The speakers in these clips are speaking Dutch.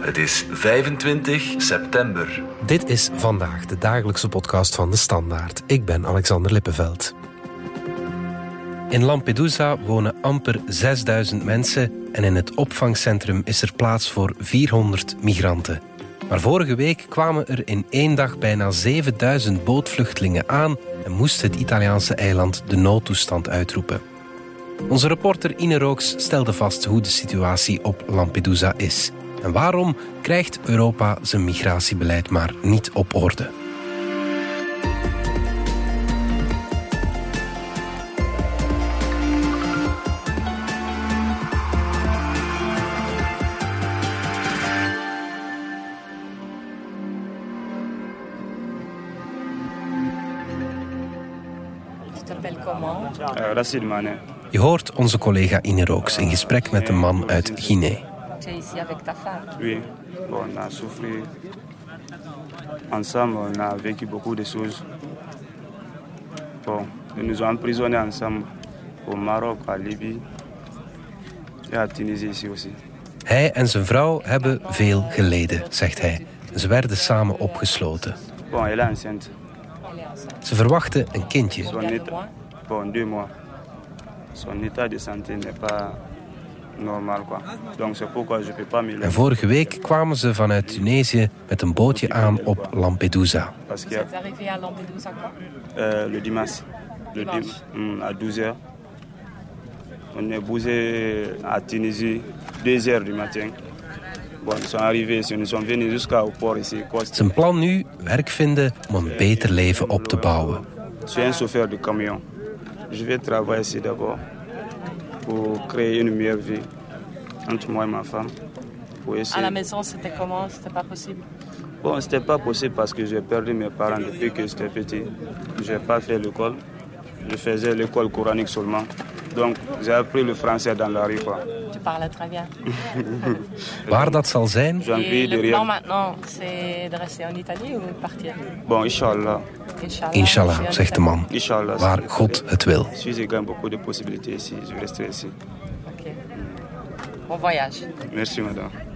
Het is 25 september. Dit is vandaag de dagelijkse podcast van de Standaard. Ik ben Alexander Lippenveld. In Lampedusa wonen amper 6000 mensen en in het opvangcentrum is er plaats voor 400 migranten. Maar vorige week kwamen er in één dag bijna 7000 bootvluchtelingen aan en moest het Italiaanse eiland de noodtoestand uitroepen. Onze reporter Ine Rooks stelde vast hoe de situatie op Lampedusa is. En waarom krijgt Europa zijn migratiebeleid maar niet op orde? Mané. Je hoort onze collega Ine Rooks in gesprek met een man uit Guinea. Oui, bon, on a souffert ensemble, on a vécu beaucoup de choses. Bon, ils nous ont emprisonnés ensemble au Maroc, à Libye et à Tunisie ici aussi. Hij en zijn vrouw hebben veel geleden, zegt hij. Ze werden samen opgesloten. Bon, elle est enceinte. Ze verwachten een kindje. Son état, bon, deux mois. Son état de santé n'est pas normal, quoi. Donc c'est pourquoi je peux pas me En vorige week kwamen ze vanuit Tunesië met een bootje aan op Lampedusa. Parce que Vous arrivez à Lampedusa quand euh, le dimanche, le dim- Dimanche. hum, à 12h, on est bougé à Tunisie, 2h du matin. Bon, ils sont arrivés ici, nous sommes venus jusqu'au port ici. Coste. Zijn plan nu, werk vinden om een beter leven op te bouwen. Je suis un chauffeur de camion. Je vais travailler ici d'abord pour créer une meilleure vie entre moi et ma femme. Pour À la maison, c'était comment? C'était pas possible? Bon, c'était pas possible parce que j'ai perdu mes parents depuis que j'étais petit. Je n'ai pas fait l'école. Je faisais l'école coranique seulement. Donc, j'ai appris le français dans la rue. Quoi. Tu parlais très bien. Waar dat zal zijn, J'ai de le plan maintenant, c'est de rester en Italie ou partir Bon, Inch'Allah. Inch'Allah. inshallah, en zegt de man. Inch'Allah. Waar God het wil. Si je gagne beaucoup de possibilités ici, je vais rester ici. Ok. Bon voyage. Merci, madame.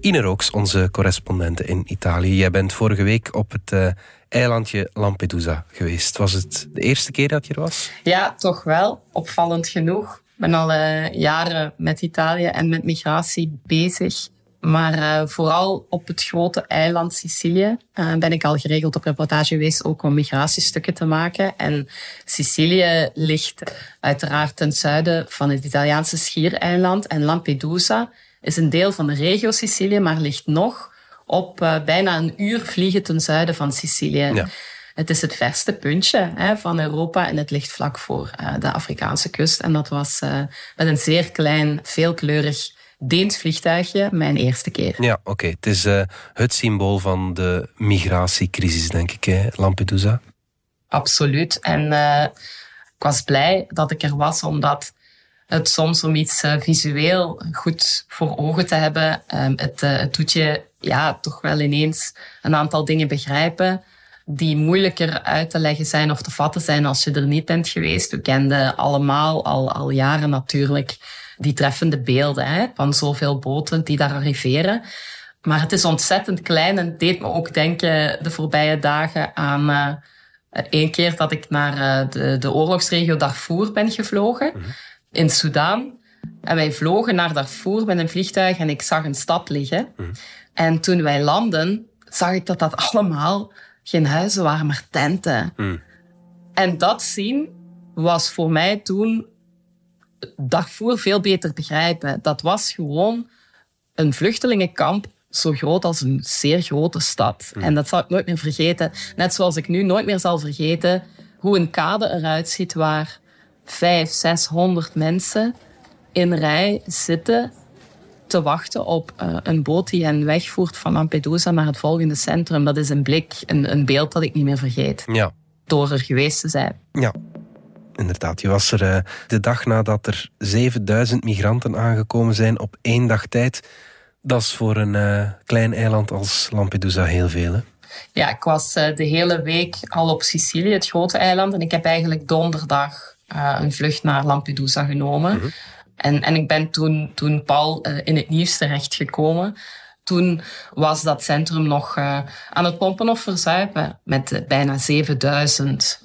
Ine Rooks, onze correspondente in Italië. Jij bent vorige week op het eh, eilandje Lampedusa geweest. Was het de eerste keer dat je er was? Ja, toch wel. Opvallend genoeg. Ik ben al eh, jaren met Italië en met migratie bezig. Maar eh, vooral op het grote eiland Sicilië ben ik al geregeld op reportage geweest, ook om migratiestukken te maken. En Sicilië ligt uiteraard ten zuiden van het Italiaanse schiereiland. En Lampedusa is een deel van de regio Sicilië, maar ligt nog op eh, bijna een uur vliegen ten zuiden van Sicilië. Ja. Het is het verste puntje hè, van Europa en het ligt vlak voor eh, de Afrikaanse kust. En dat was eh, met een zeer klein, veelkleurig Deens vliegtuigje mijn eerste keer. Ja, oké. Het is het symbool van de migratiecrisis, denk ik, hè, Lampedusa. Absoluut. En ik was blij dat ik er was, omdat het soms om iets eh, visueel goed voor ogen te hebben, ehm, het, eh, het doet je ja, toch wel ineens een aantal dingen begrijpen die moeilijker uit te leggen zijn of te vatten zijn als je er niet bent geweest. We kenden allemaal al, al jaren natuurlijk die treffende beelden hè, van zoveel boten die daar arriveren. Maar het is ontzettend klein en deed me ook denken de voorbije dagen aan uh, één keer dat ik naar de, de oorlogsregio Darfur ben gevlogen in Soudaan. En wij vlogen naar Darfur met een vliegtuig en ik zag een stad liggen. En toen wij landden, zag ik dat dat allemaal geen huizen waren, maar tenten. En dat zien was voor mij toen Darfur veel beter begrijpen. Dat was gewoon een vluchtelingenkamp zo groot als een zeer grote stad. En dat zal ik nooit meer vergeten. Net zoals ik nu nooit meer zal vergeten hoe een kade eruit ziet waar vijf, zeshonderd mensen in rij zitten te wachten op uh, een boot die hen wegvoert van Lampedusa naar het volgende centrum. Dat is een blik, een, een beeld dat ik niet meer vergeet. Ja. Door er geweest te zijn. Ja, inderdaad. Je was er uh, de dag nadat er 7000 migranten aangekomen zijn op één dag tijd. Dat is voor een uh, klein eiland als Lampedusa heel veel, hè? Ja, ik was de hele week al op Sicilië, het grote eiland. En ik heb eigenlijk donderdag uh, een vlucht naar Lampedusa genomen. Mm -hmm. En, en ik ben toen, toen Paul uh, in het nieuws terechtgekomen. Toen was dat centrum nog uh, aan het pompen of verzuipen. Met bijna 7000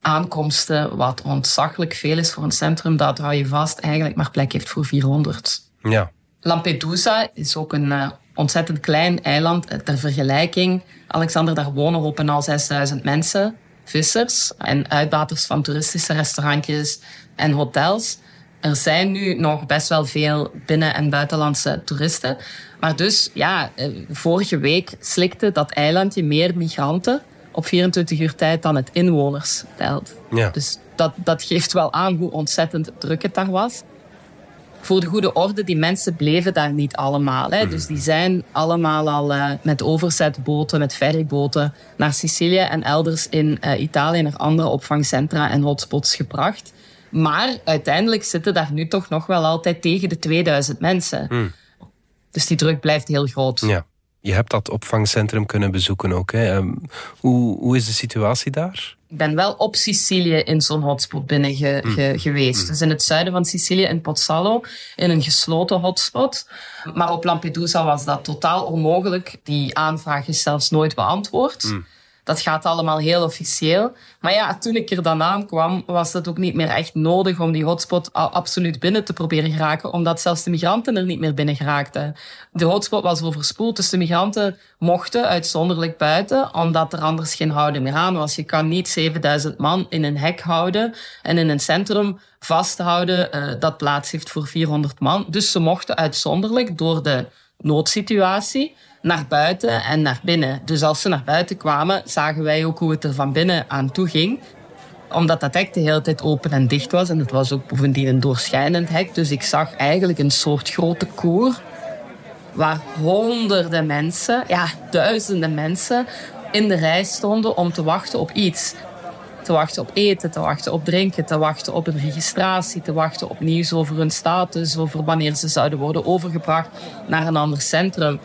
aankomsten. Wat ontzaglijk veel is voor een centrum dat, hou je vast, eigenlijk maar plek heeft voor 400. Ja. Lampedusa is ook een ontzettend klein eiland. Ter vergelijking, Alexander, daar wonen op en al 6000 mensen. Vissers en uitbaters van toeristische restaurantjes en hotels. Er zijn nu nog best wel veel binnen- en buitenlandse toeristen. Maar dus, ja, eh, vorige week slikte dat eilandje meer migranten op 24 uur tijd dan het inwoners telt. Ja. Dus dat, dat geeft wel aan hoe ontzettend druk het daar was voor de goede orde, die mensen bleven daar niet allemaal. Hè. Dus die zijn allemaal al uh, met overzetboten, met ferryboten naar Sicilië en elders in uh, Italië naar andere opvangcentra en hotspots gebracht. Maar uiteindelijk zitten daar nu toch nog wel altijd tegen de 2000 mensen. Mm. Dus die druk blijft heel groot. Ja. Je hebt dat opvangcentrum kunnen bezoeken ook. Hè. Um, hoe, hoe is de situatie daar? Ik ben wel op Sicilië in zo'n hotspot binnen ge, Mm. ge, geweest. Dus in het zuiden van Sicilië, in Pozzallo, in een gesloten hotspot. Maar op Lampedusa was dat totaal onmogelijk. Die aanvraag is zelfs nooit beantwoord. Mm. Dat gaat allemaal heel officieel. Maar ja, toen ik er dan aankwam, was het ook niet meer echt nodig om die hotspot absoluut binnen te proberen geraken, omdat zelfs de migranten er niet meer binnen geraakten. De hotspot was overspoeld, dus de migranten mochten uitzonderlijk buiten, omdat er anders geen houden meer aan was. Je kan niet 7000 man in een hek houden en in een centrum vasthouden uh, dat plaats heeft voor 400 man. Dus ze mochten uitzonderlijk door de noodsituatie naar buiten en naar binnen. Dus als ze naar buiten kwamen, zagen wij ook hoe het er van binnen aan toe ging. Omdat dat hek de hele tijd open en dicht was. En het was ook bovendien een doorschijnend hek. Dus ik zag eigenlijk een soort grote koer. Waar honderden mensen, ja, duizenden mensen in de rij stonden om te wachten op iets. Te wachten op eten, te wachten op drinken, te wachten op een registratie, te wachten op nieuws over hun status, over wanneer ze zouden worden overgebracht naar een ander centrum.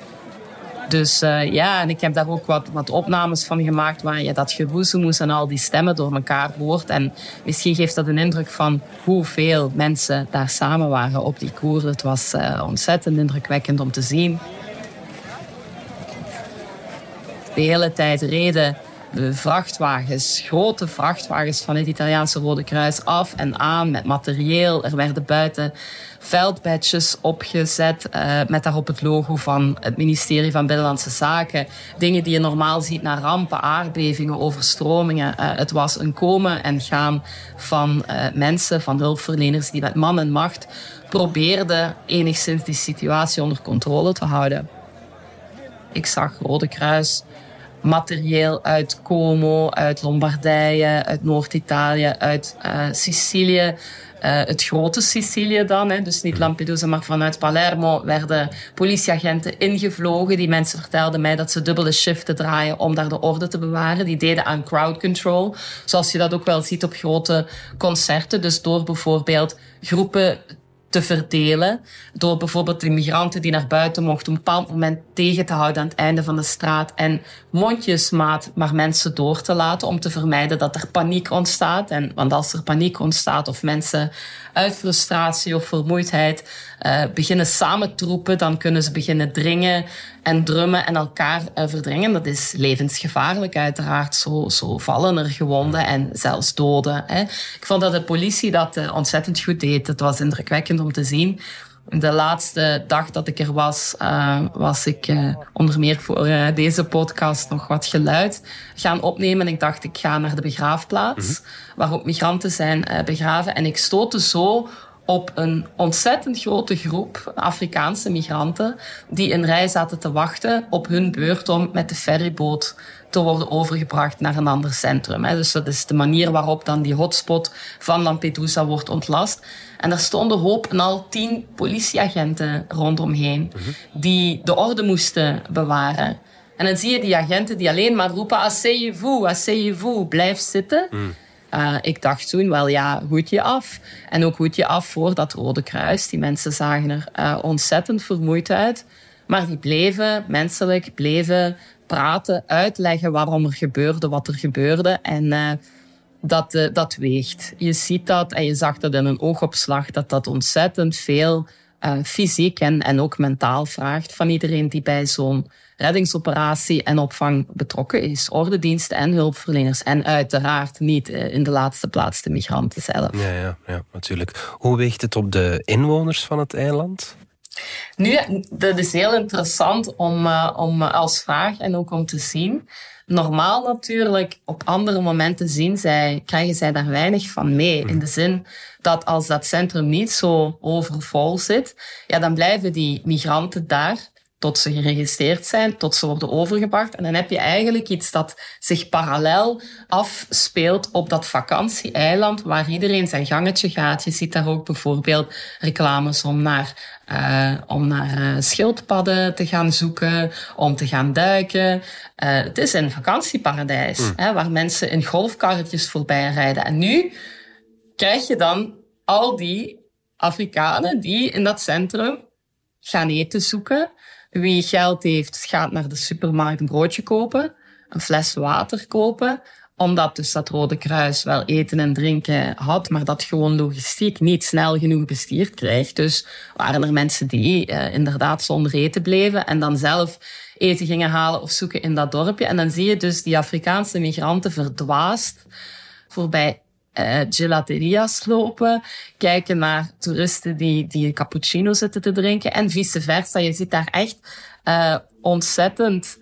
Dus uh, ja, en ik heb daar ook wat, opnames van gemaakt waar je dat gewoezemoes en al die stemmen door elkaar hoort. En misschien geeft dat een indruk van hoeveel mensen daar samen waren op die koer. Het was uh, ontzettend indrukwekkend om te zien. De hele tijd reden de vrachtwagens, grote vrachtwagens van het Italiaanse Rode Kruis af en aan met materieel. Er werden buiten veldbadges opgezet uh, met daarop het logo van het ministerie van Binnenlandse Zaken. Dingen die je normaal ziet na rampen, aardbevingen, overstromingen. Uh, het was een komen en gaan van uh, mensen, van hulpverleners die met man en macht probeerden enigszins die situatie onder controle te houden. Ik zag Rode Kruis materieel uit Como, uit Lombardije, uit Noord-Italië, uit uh, Sicilië. Uh, het grote Sicilië dan, hè, dus niet Lampedusa, maar vanuit Palermo werden politieagenten ingevlogen. Die mensen vertelden mij dat ze dubbele shiften draaien om daar de orde te bewaren. Die deden aan crowd control, zoals je dat ook wel ziet op grote concerten. Dus door bijvoorbeeld groepen te verdelen. Door bijvoorbeeld de migranten die naar buiten mochten op een bepaald moment tegen te houden aan het einde van de straat en mondjesmaat maar mensen door te laten om te vermijden dat er paniek ontstaat. En, want als er paniek ontstaat of mensen uit frustratie of vermoeidheid uh, beginnen samen te roepen, dan kunnen ze beginnen dringen en drummen en elkaar uh, verdringen. Dat is levensgevaarlijk uiteraard. Zo, zo vallen er gewonden en zelfs doden. Hè. Ik vond dat de politie dat uh, ontzettend goed deed. Het was indrukwekkend om te zien. De laatste dag dat ik er was, uh, was ik uh, onder meer voor uh, deze podcast nog wat geluid gaan opnemen. Ik dacht, ik ga naar de begraafplaats, mm -hmm. waar ook migranten zijn begraven. En ik stootte zo op een ontzettend grote groep Afrikaanse migranten die in rij zaten te wachten op hun beurt om met de ferryboot te worden overgebracht naar een ander centrum. Dus dat is de manier waarop dan die hotspot van Lampedusa wordt ontlast. En daar stonden hoop en al tien politieagenten rondomheen die de orde moesten bewaren. En dan zie je die agenten die alleen maar roepen asseyez-vous, asseyez-vous, blijf zitten. Mm. Uh, ik dacht toen wel, ja, hoed je af. En ook hoed je af voor dat Rode Kruis. Die mensen zagen er uh, ontzettend vermoeid uit. Maar die bleven menselijk, bleven praten, uitleggen waarom er gebeurde wat er gebeurde. En uh, dat, dat weegt. Je ziet dat en je zag dat in een oogopslag, dat dat ontzettend veel fysiek en, en ook mentaal vraagt van iedereen die bij zo'n reddingsoperatie en opvang betrokken is. Ordendiensten en hulpverleners. En uiteraard niet uh, in de laatste plaats de migranten zelf. Ja, ja, ja, natuurlijk. Hoe weegt het op de inwoners van het eiland? Nu, dat is heel interessant om, uh, om als vraag en ook om te zien. Normaal natuurlijk, op andere momenten zien zij, krijgen zij daar weinig van mee. In de zin dat als dat centrum niet zo overvol zit, ja, dan blijven die migranten daar tot ze geregistreerd zijn, tot ze worden overgebracht. En dan heb je eigenlijk iets dat zich parallel afspeelt op dat vakantieeiland waar iedereen zijn gangetje gaat. Je ziet daar ook bijvoorbeeld reclames om naar, uh, om naar uh, schildpadden te gaan zoeken, om te gaan duiken. Uh, het is een vakantieparadijs mm. hè, waar mensen in golfkarretjes voorbij rijden. En nu krijg je dan al die Afrikanen die in dat centrum gaan eten zoeken wie geld heeft, gaat naar de supermarkt een broodje kopen, een fles water kopen, omdat dus dat Rode Kruis wel eten en drinken had, maar dat gewoon logistiek niet snel genoeg bestierd krijgt. Dus waren er mensen die uh, inderdaad zonder eten bleven en dan zelf eten gingen halen of zoeken in dat dorpje. En dan zie je dus die Afrikaanse migranten verdwaasd voorbij uh, gelateria's lopen, kijken naar toeristen die, die cappuccino zitten te drinken en vice versa. Je ziet daar echt uh, ontzettend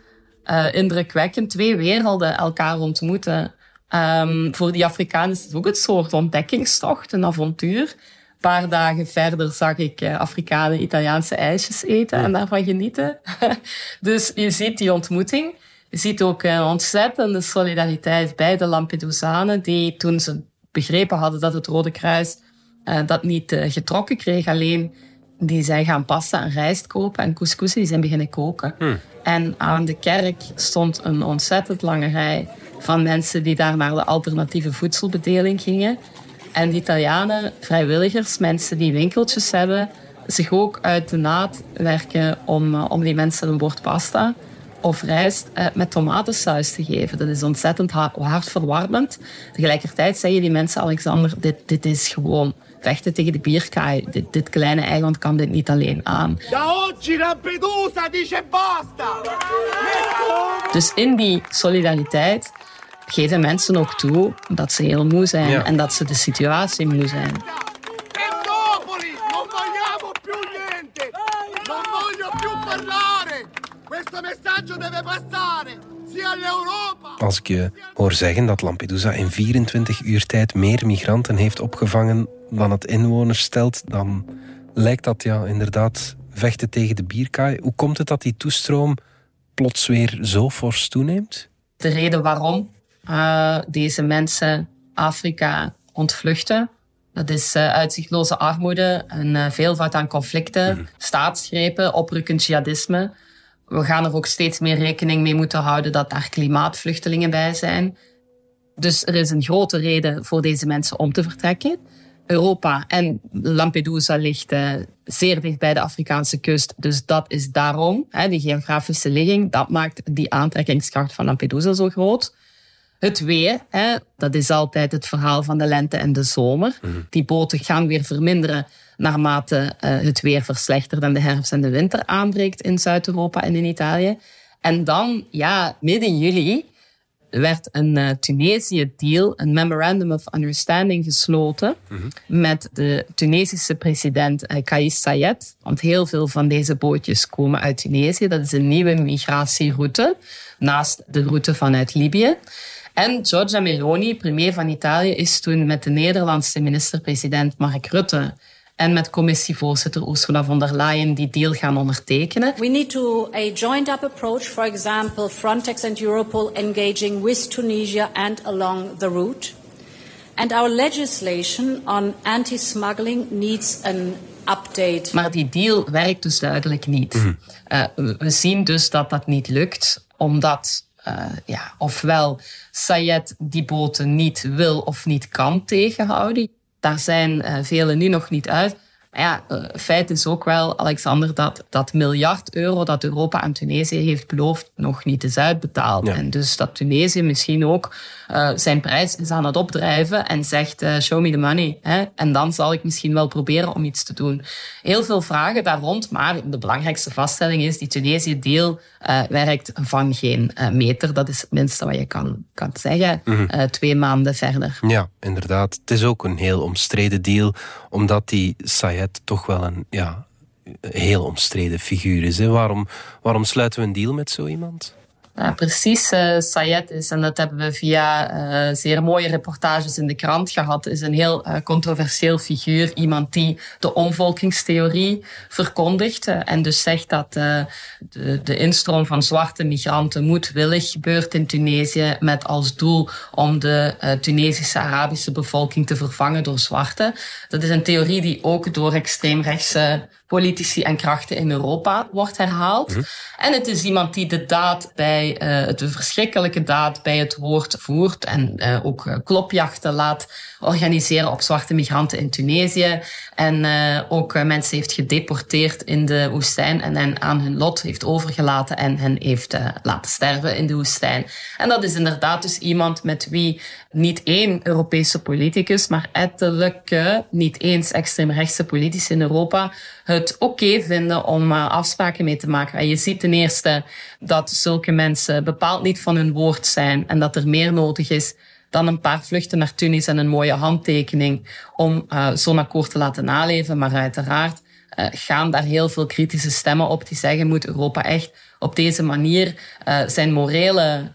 uh, indrukwekkend twee werelden elkaar ontmoeten. Um, voor die Afrikanen is het ook een soort ontdekkingstocht, een avontuur. Een paar dagen verder zag ik Afrikanen Italiaanse ijsjes eten en daarvan genieten. dus je ziet die ontmoeting. Je ziet ook een ontzettende solidariteit bij de Lampedusanen, die toen ze begrepen hadden dat het Rode Kruis uh, dat niet uh, getrokken kreeg. Alleen die zijn gaan pasta en rijst kopen en couscous die zijn beginnen koken. Hmm. En aan de kerk stond een ontzettend lange rij van mensen die daar naar de alternatieve voedselbedeling gingen. En de Italianen, vrijwilligers, mensen die winkeltjes hebben, zich ook uit de naad werken om, uh, om die mensen een bord pasta of rijst uh, met tomatensaus te geven. Dat is ontzettend hartverwarmend. Tegelijkertijd zeggen die mensen, Alexander, dit, dit is gewoon vechten tegen de bierkaai. Dit, dit kleine eiland kan dit niet alleen aan. Dus in die solidariteit geven mensen ook toe dat ze heel moe zijn ja. en dat ze de situatie moe zijn. Als ik je hoor zeggen dat Lampedusa in 24 uur tijd meer migranten heeft opgevangen dan het inwoners stelt, dan lijkt dat ja inderdaad vechten tegen de bierkaai. Hoe komt het dat die toestroom plots weer zo fors toeneemt? De reden waarom uh, deze mensen Afrika ontvluchten, dat is uh, uitzichtloze armoede, een uh, veelvoud aan conflicten, mm. staatsgrepen, oprukkend jihadisme we gaan er ook steeds meer rekening mee moeten houden dat daar klimaatvluchtelingen bij zijn. Dus er is een grote reden voor deze mensen om te vertrekken. Europa en Lampedusa ligt uh, zeer dicht bij de Afrikaanse kust. Dus dat is daarom, hè, die geografische ligging, dat maakt die aantrekkingskracht van Lampedusa zo groot. Het weer, hè, dat is altijd het verhaal van de lente en de zomer. Mm -hmm. Die boten gaan weer verminderen naarmate uh, het weer verslechtert en de herfst en de winter aanbreekt in Zuid-Europa en in Italië. En dan, ja, midden juli werd een uh, Tunesië-deal, een Memorandum of Understanding gesloten mm -hmm. met de Tunesische president uh, Kais Saied. Want heel veel van deze bootjes komen uit Tunesië. Dat is een nieuwe migratieroute naast de route vanuit Libië. En Giorgia Meloni, premier van Italië, is toen met de Nederlandse minister-president Mark Rutte en met commissievoorzitter Ursula von der Leyen die deal gaan ondertekenen. We need to a joined up approach, for example, Frontex and Europol engaging with Tunisia and along the route. And our legislation on anti-smuggling needs an update. Maar die deal werkt dus duidelijk niet. Mm. Uh, we zien dus dat dat niet lukt, omdat uh, ja, ofwel Sayed die boten niet wil of niet kan tegenhouden. Daar zijn uh, velen nu nog niet uit. Maar ja, uh, feit is ook wel, Alexander, dat dat miljard euro dat Europa aan Tunesië heeft beloofd nog niet is uitbetaald. En dus dat Tunesië misschien ook uh, zijn prijs is aan het opdrijven en zegt, uh, show me the money. Hè? En dan zal ik misschien wel proberen om iets te doen. Heel veel vragen daar rond, maar de belangrijkste vaststelling is, die Tunesië-deal werkt van geen meter. Dat is het minste wat je kan, kan zeggen, mm twee maanden verder. Ja, inderdaad. Het is ook een heel omstreden deal, omdat die Sayed toch wel een ja, heel omstreden figuur is. Hè? Waarom, waarom sluiten we een deal met zo iemand? Ja, precies, uh, Sayed is, en dat hebben we via uh, zeer mooie reportages in de krant gehad, is een heel controversieel figuur. Iemand die de omvolkingstheorie verkondigt en dus zegt dat de, de instroom van zwarte migranten moedwillig gebeurt in Tunesië met als doel om de Tunesische Arabische bevolking te vervangen door zwarte. Dat is een theorie die ook door extreemrechtse politici en krachten in Europa wordt herhaald. Mhm. En het is iemand die de daad bij, uh, het verschrikkelijke daad bij het woord voert en uh, ook uh, klopjachten laat organiseren op zwarte migranten in Tunesië. En ook mensen heeft gedeporteerd in de woestijn en hen aan hun lot heeft overgelaten en hen heeft laten sterven in de woestijn. En dat is inderdaad dus iemand met wie niet één Europese politicus, maar ettelijke, niet eens extreemrechtse politici in Europa het oké vinden om uh, afspraken mee te maken. En je ziet ten eerste dat zulke mensen bepaald niet van hun woord zijn en dat er meer nodig is dan een paar vluchten naar Tunis en een mooie handtekening om uh, zo'n akkoord te laten naleven. Maar uiteraard uh, gaan daar heel veel kritische stemmen op die zeggen moet Europa echt op deze manier uh, zijn morele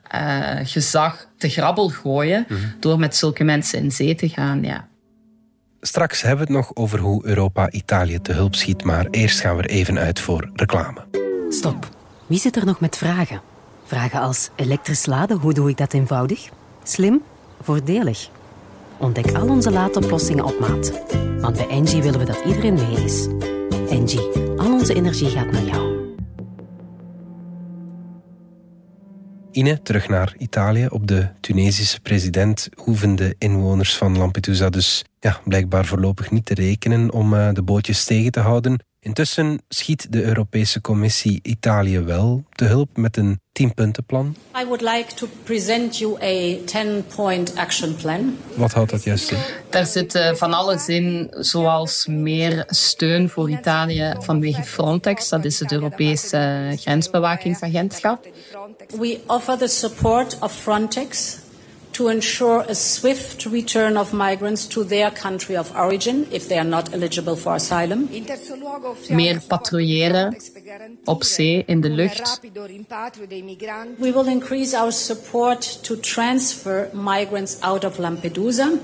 gezag te grabbel gooien mm -hmm. door met zulke mensen in zee te gaan. Ja. Straks hebben we het nog over hoe Europa Italië te hulp schiet, maar eerst gaan we er even uit voor reclame. Stop. Wie zit er nog met vragen? Vragen als elektrisch laden, hoe doe ik dat eenvoudig? Slim? Voordelig? Ontdek al onze laadoplossingen op maat. Want bij Engie willen we dat iedereen mee is. Engie, al onze energie gaat naar jou. Ine, terug naar Italië. Op de Tunesische president hoeven de inwoners van Lampedusa dus ja, blijkbaar voorlopig niet te rekenen om uh, de bootjes tegen te houden. Intussen schiet de Europese Commissie Italië wel te hulp met een 10-puntenplan. I would like to present you a 10-point action plan. Wat houdt dat juist in? Daar zit uh, van alles in, zoals meer steun voor Italië vanwege Frontex, dat is het Europese grensbewakingsagentschap. We offer the support of Frontex to ensure a swift return of migrants to their country of origin if they are not eligible for asylum. Meer patrouilleren op zee, in de lucht. We will increase our support to transfer migrants out of Lampedusa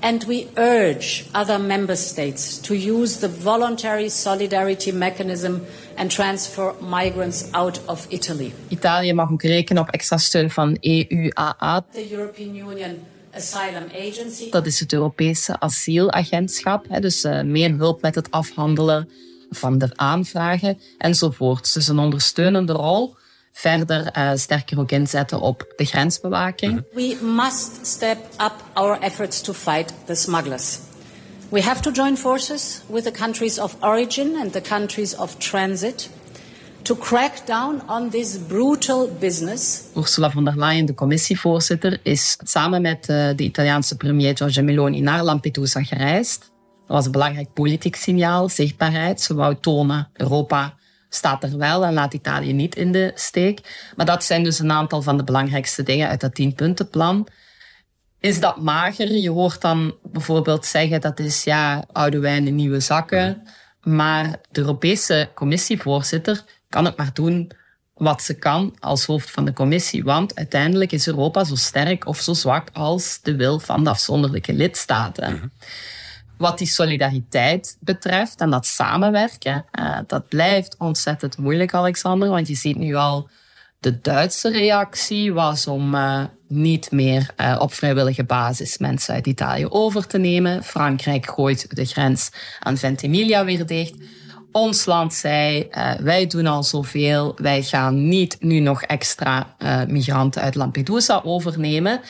and we urge other member states to use the voluntary solidarity mechanism and transfer migrants out of Italy. Italië mag ook rekenen op extra steun van EUAA. The European Union Asylum Agency. Dat is het Europese asielagentschap. Dus uh, meer hulp met het afhandelen van de aanvragen enzovoort. Dus een ondersteunende rol verder uh, sterker ook inzetten op de grensbewaking. We must step up our efforts to fight the smugglers. We have to join forces with the countries of origin and the countries of transit to crack down on this brutal business. Ursula von der Leyen, de commissievoorzitter, is samen met uh, de Italiaanse premier Giorgia Meloni naar Lampedusa gereisd. Dat was een belangrijk politiek signaal, zichtbaarheid. Ze wou tonen, Europa staat er wel en laat Italië niet in de steek. Maar dat zijn dus een aantal van de belangrijkste dingen uit dat tienpuntenplan. Is dat mager? Je hoort dan bijvoorbeeld zeggen dat is ja, oude wijn in nieuwe zakken. Maar de Europese commissievoorzitter kan het maar doen wat ze kan als hoofd van de commissie. Want uiteindelijk is Europa zo sterk of zo zwak als de wil van de afzonderlijke lidstaten. Mhm. Wat die solidariteit betreft en dat samenwerken, uh, dat blijft ontzettend moeilijk, Alexander. Want je ziet nu al de Duitse reactie was om uh, niet meer uh, op vrijwillige basis mensen uit Italië over te nemen. Frankrijk gooit de grens aan Ventimiglia weer dicht. Ons land zei, wij doen al zoveel, wij gaan niet nu nog extra migranten uit Lampedusa overnemen.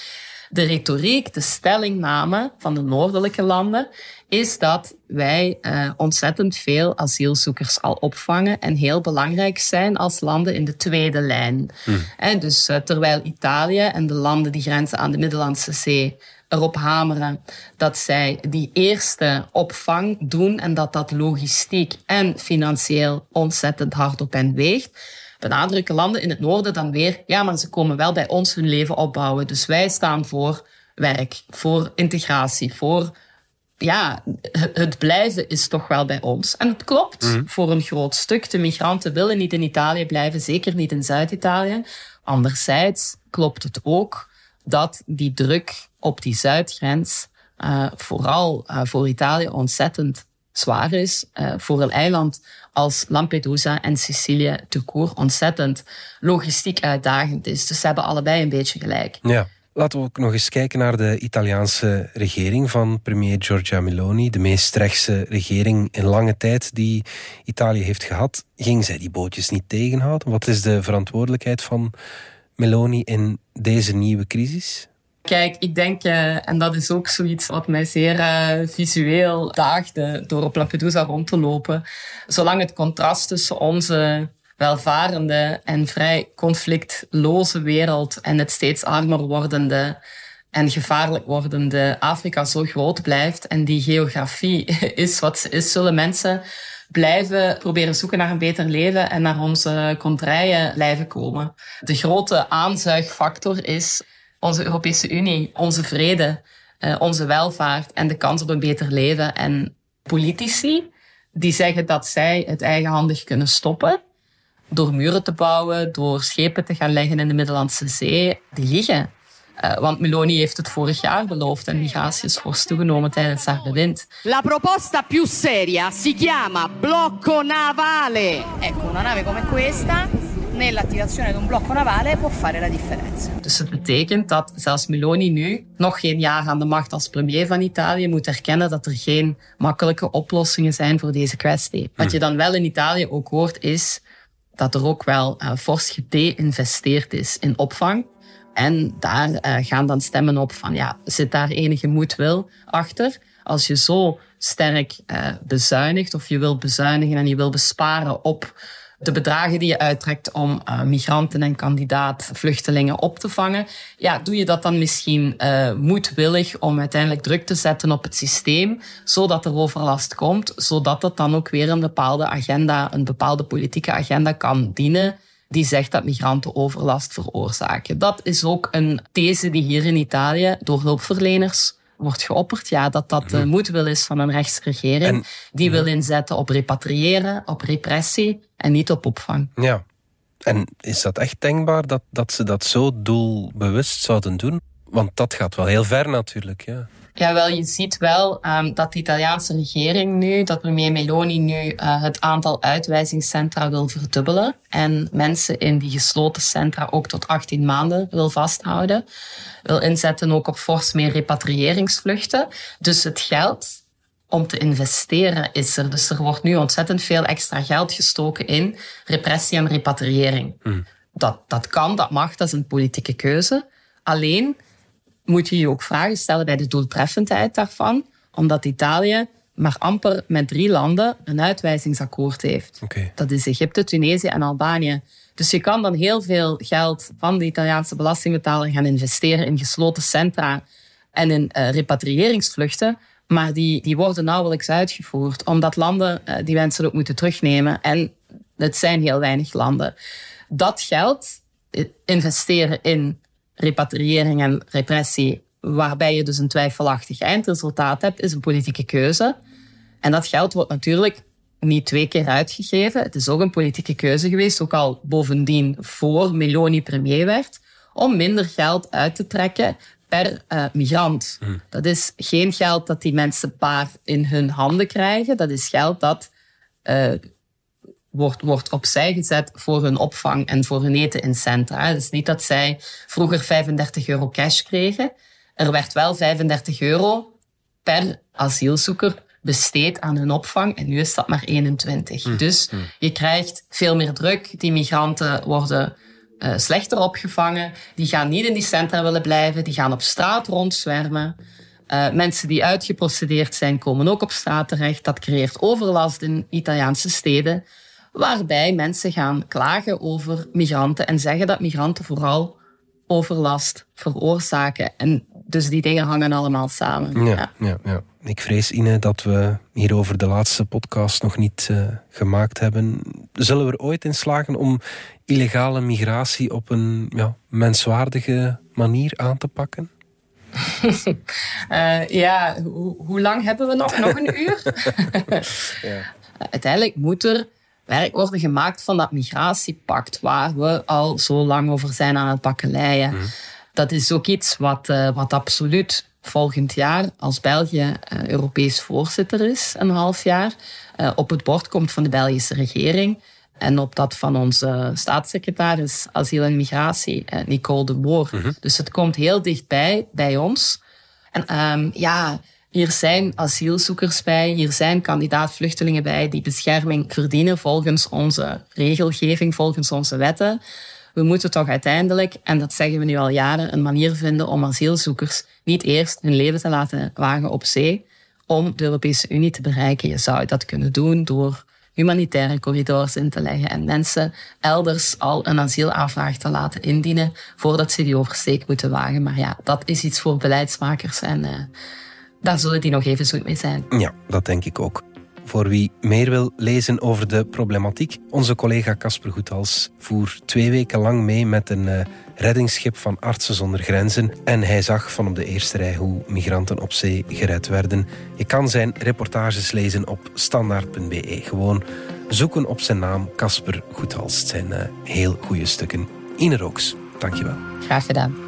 De retoriek, de stellingname van de noordelijke landen is dat wij uh, ontzettend veel asielzoekers al opvangen en heel belangrijk zijn als landen in de tweede lijn. En dus uh, terwijl Italië en de landen die grenzen aan de Middellandse Zee erop hameren dat zij die eerste opvang doen en dat dat logistiek en financieel ontzettend hard op hen weegt. Benadrukken landen in het noorden dan weer, ja, maar ze komen wel bij ons hun leven opbouwen. Dus wij staan voor werk, voor integratie, voor ja, het blijven is toch wel bij ons. En het klopt mm. voor een groot stuk. De migranten willen niet in Italië blijven, zeker niet in Zuid-Italië. Anderzijds klopt het ook dat die druk op die zuidgrens uh, vooral uh, voor Italië ontzettend zwaar is. Uh, voor een eiland als Lampedusa en Sicilië te koer ontzettend logistiek uitdagend is. Dus ze hebben allebei een beetje gelijk. Ja. Laten we ook nog eens kijken naar de Italiaanse regering van premier Giorgia Meloni. De meest rechtse regering in lange tijd die Italië heeft gehad. Ging zij die bootjes niet tegenhouden? Wat is de verantwoordelijkheid van Meloni in deze nieuwe crisis? Kijk, ik denk, uh, en dat is ook zoiets wat mij zeer uh, visueel daagde door op Lampedusa rond te lopen. Zolang het contrast tussen onze welvarende en vrij conflictloze wereld en het steeds armer wordende en gevaarlijk wordende Afrika zo groot blijft en die geografie is wat ze is, zullen mensen blijven proberen zoeken naar een beter leven en naar onze contraien blijven komen. De grote aanzuigfactor is onze Europese Unie, onze vrede, uh, onze welvaart en de kans op een beter leven. En politici die zeggen dat zij het eigenhandig kunnen stoppen door muren te bouwen, door schepen te gaan leggen in de Middellandse Zee, die liegen. Uh, want Meloni heeft het vorig jaar beloofd en migratie is fors toegenomen tijdens haar bewind. La proposta più seria si chiama blocco navale. Ecco, una nave come questa nell'attivazione di un blocco navale può fare la differenza. Dus het betekent dat zelfs Meloni nu, nog geen jaar aan de macht als premier van Italië, moet erkennen dat er geen makkelijke oplossingen zijn voor deze kwestie. Wat je dan wel in Italië ook hoort is dat er ook wel uh, fors gedeinvesteerd is in opvang. En daar uh, gaan dan stemmen op van, ja, zit daar enige moedwil achter? Als je zo sterk uh, bezuinigt of je wil bezuinigen en je wil besparen op de bedragen die je uittrekt om uh, migranten en kandidaat vluchtelingen op te vangen, ja, doe je dat dan misschien uh, moedwillig om uiteindelijk druk te zetten op het systeem, zodat er overlast komt, zodat het dan ook weer een bepaalde agenda, een bepaalde politieke agenda kan dienen die zegt dat migranten overlast veroorzaken. Dat is ook een these die hier in Italië door hulpverleners wordt geopperd. Ja, dat dat de moedwil is van een rechtsregering. die wil inzetten op repatriëren, op repressie en niet op opvang. Ja. En is dat echt denkbaar dat, dat ze dat zo doelbewust zouden doen? Want dat gaat wel heel ver natuurlijk, ja. Ja, wel, je ziet wel um, dat de Italiaanse regering nu, dat premier Meloni nu uh, het aantal uitwijzingscentra wil verdubbelen en mensen in die gesloten centra ook tot 18 maanden wil vasthouden. Wil inzetten ook op fors meer repatriëringsvluchten. Dus het geld om te investeren is er. Dus er wordt nu ontzettend veel extra geld gestoken in repressie en repatriëring. Mm. Dat, dat kan, dat mag, dat is een politieke keuze. Alleen moet je je ook vragen stellen bij de doeltreffendheid daarvan, omdat Italië maar amper met drie landen een uitwijzingsakkoord heeft. Okay. Dat is Egypte, Tunesië en Albanië. Dus je kan dan heel veel geld van de Italiaanse belastingbetaler gaan investeren in gesloten centra en in uh, repatriëringsvluchten, maar die, die worden nauwelijks uitgevoerd, omdat landen uh, die mensen ook moeten terugnemen. En het zijn heel weinig landen. Dat geld eh, investeren in repatriëring en repressie, waarbij je dus een twijfelachtig eindresultaat hebt, is een politieke keuze. En dat geld wordt natuurlijk niet twee keer uitgegeven. Het is ook een politieke keuze geweest, ook al bovendien voor Meloni premier werd, om minder geld uit te trekken per uh, migrant. Mm. Dat is geen geld dat die mensen paar in hun handen krijgen. Dat is geld dat uh, wordt, wordt opzij gezet voor hun opvang en voor hun eten in centra. Het is niet dat zij vroeger 35 euro cash kregen. Er werd wel 35 euro per asielzoeker besteed aan hun opvang en nu is dat maar 21. Hm. Dus hm. je krijgt veel meer druk. Die migranten worden uh, slechter opgevangen. Die gaan niet in die centra willen blijven. Die gaan op straat rondzwermen. Uh, mensen die uitgeprocedeerd zijn, komen ook op straat terecht. Dat creëert overlast in Italiaanse steden. Waarbij mensen gaan klagen over migranten en zeggen dat migranten vooral overlast veroorzaken. En dus die dingen hangen allemaal samen. Ja, ja. ja, Ik vrees, Ine, dat we hierover de laatste podcast nog niet uh, gemaakt hebben. Zullen we er ooit in slagen om illegale migratie op een ja, menswaardige manier aan te pakken? uh, ja, hoe lang hebben we nog? Nog een uur? ja. Uiteindelijk moet er werk worden gemaakt van dat migratiepact, waar we al zo lang over zijn aan het bakkeleien. Mm. Dat is ook iets wat, uh, wat absoluut volgend jaar, als België uh, Europees voorzitter is, een half jaar, op het bord komt van de Belgische regering. En op dat van onze staatssecretaris Asiel en Migratie, Nicole de Boer. -hmm. Dus het komt heel dichtbij bij ons. En um, ja, hier zijn asielzoekers bij, hier zijn kandidaat-vluchtelingen bij die bescherming verdienen volgens onze regelgeving, volgens onze wetten. We moeten toch uiteindelijk, en dat zeggen we nu al jaren, een manier vinden om asielzoekers niet eerst hun leven te laten wagen op zee om de Europese Unie te bereiken. Je zou dat kunnen doen door humanitaire corridors in te leggen en mensen elders al een asielaanvraag te laten indienen voordat ze die oversteek moeten wagen. Maar ja, dat is iets voor beleidsmakers en uh, daar zullen die nog even zoet mee zijn. Ja, dat denk ik ook. Voor wie meer wil lezen over de problematiek, onze collega Casper Goethals voer twee weken lang mee met een uh, reddingsschip van Artsen zonder Grenzen en hij zag van op de eerste rij hoe migranten op zee gered werden. Je kan zijn reportages lezen op standaard.be. Gewoon zoeken op zijn naam Casper Goethals. Het zijn uh, heel goede stukken. Ine Rooks, dankjewel. Graag gedaan.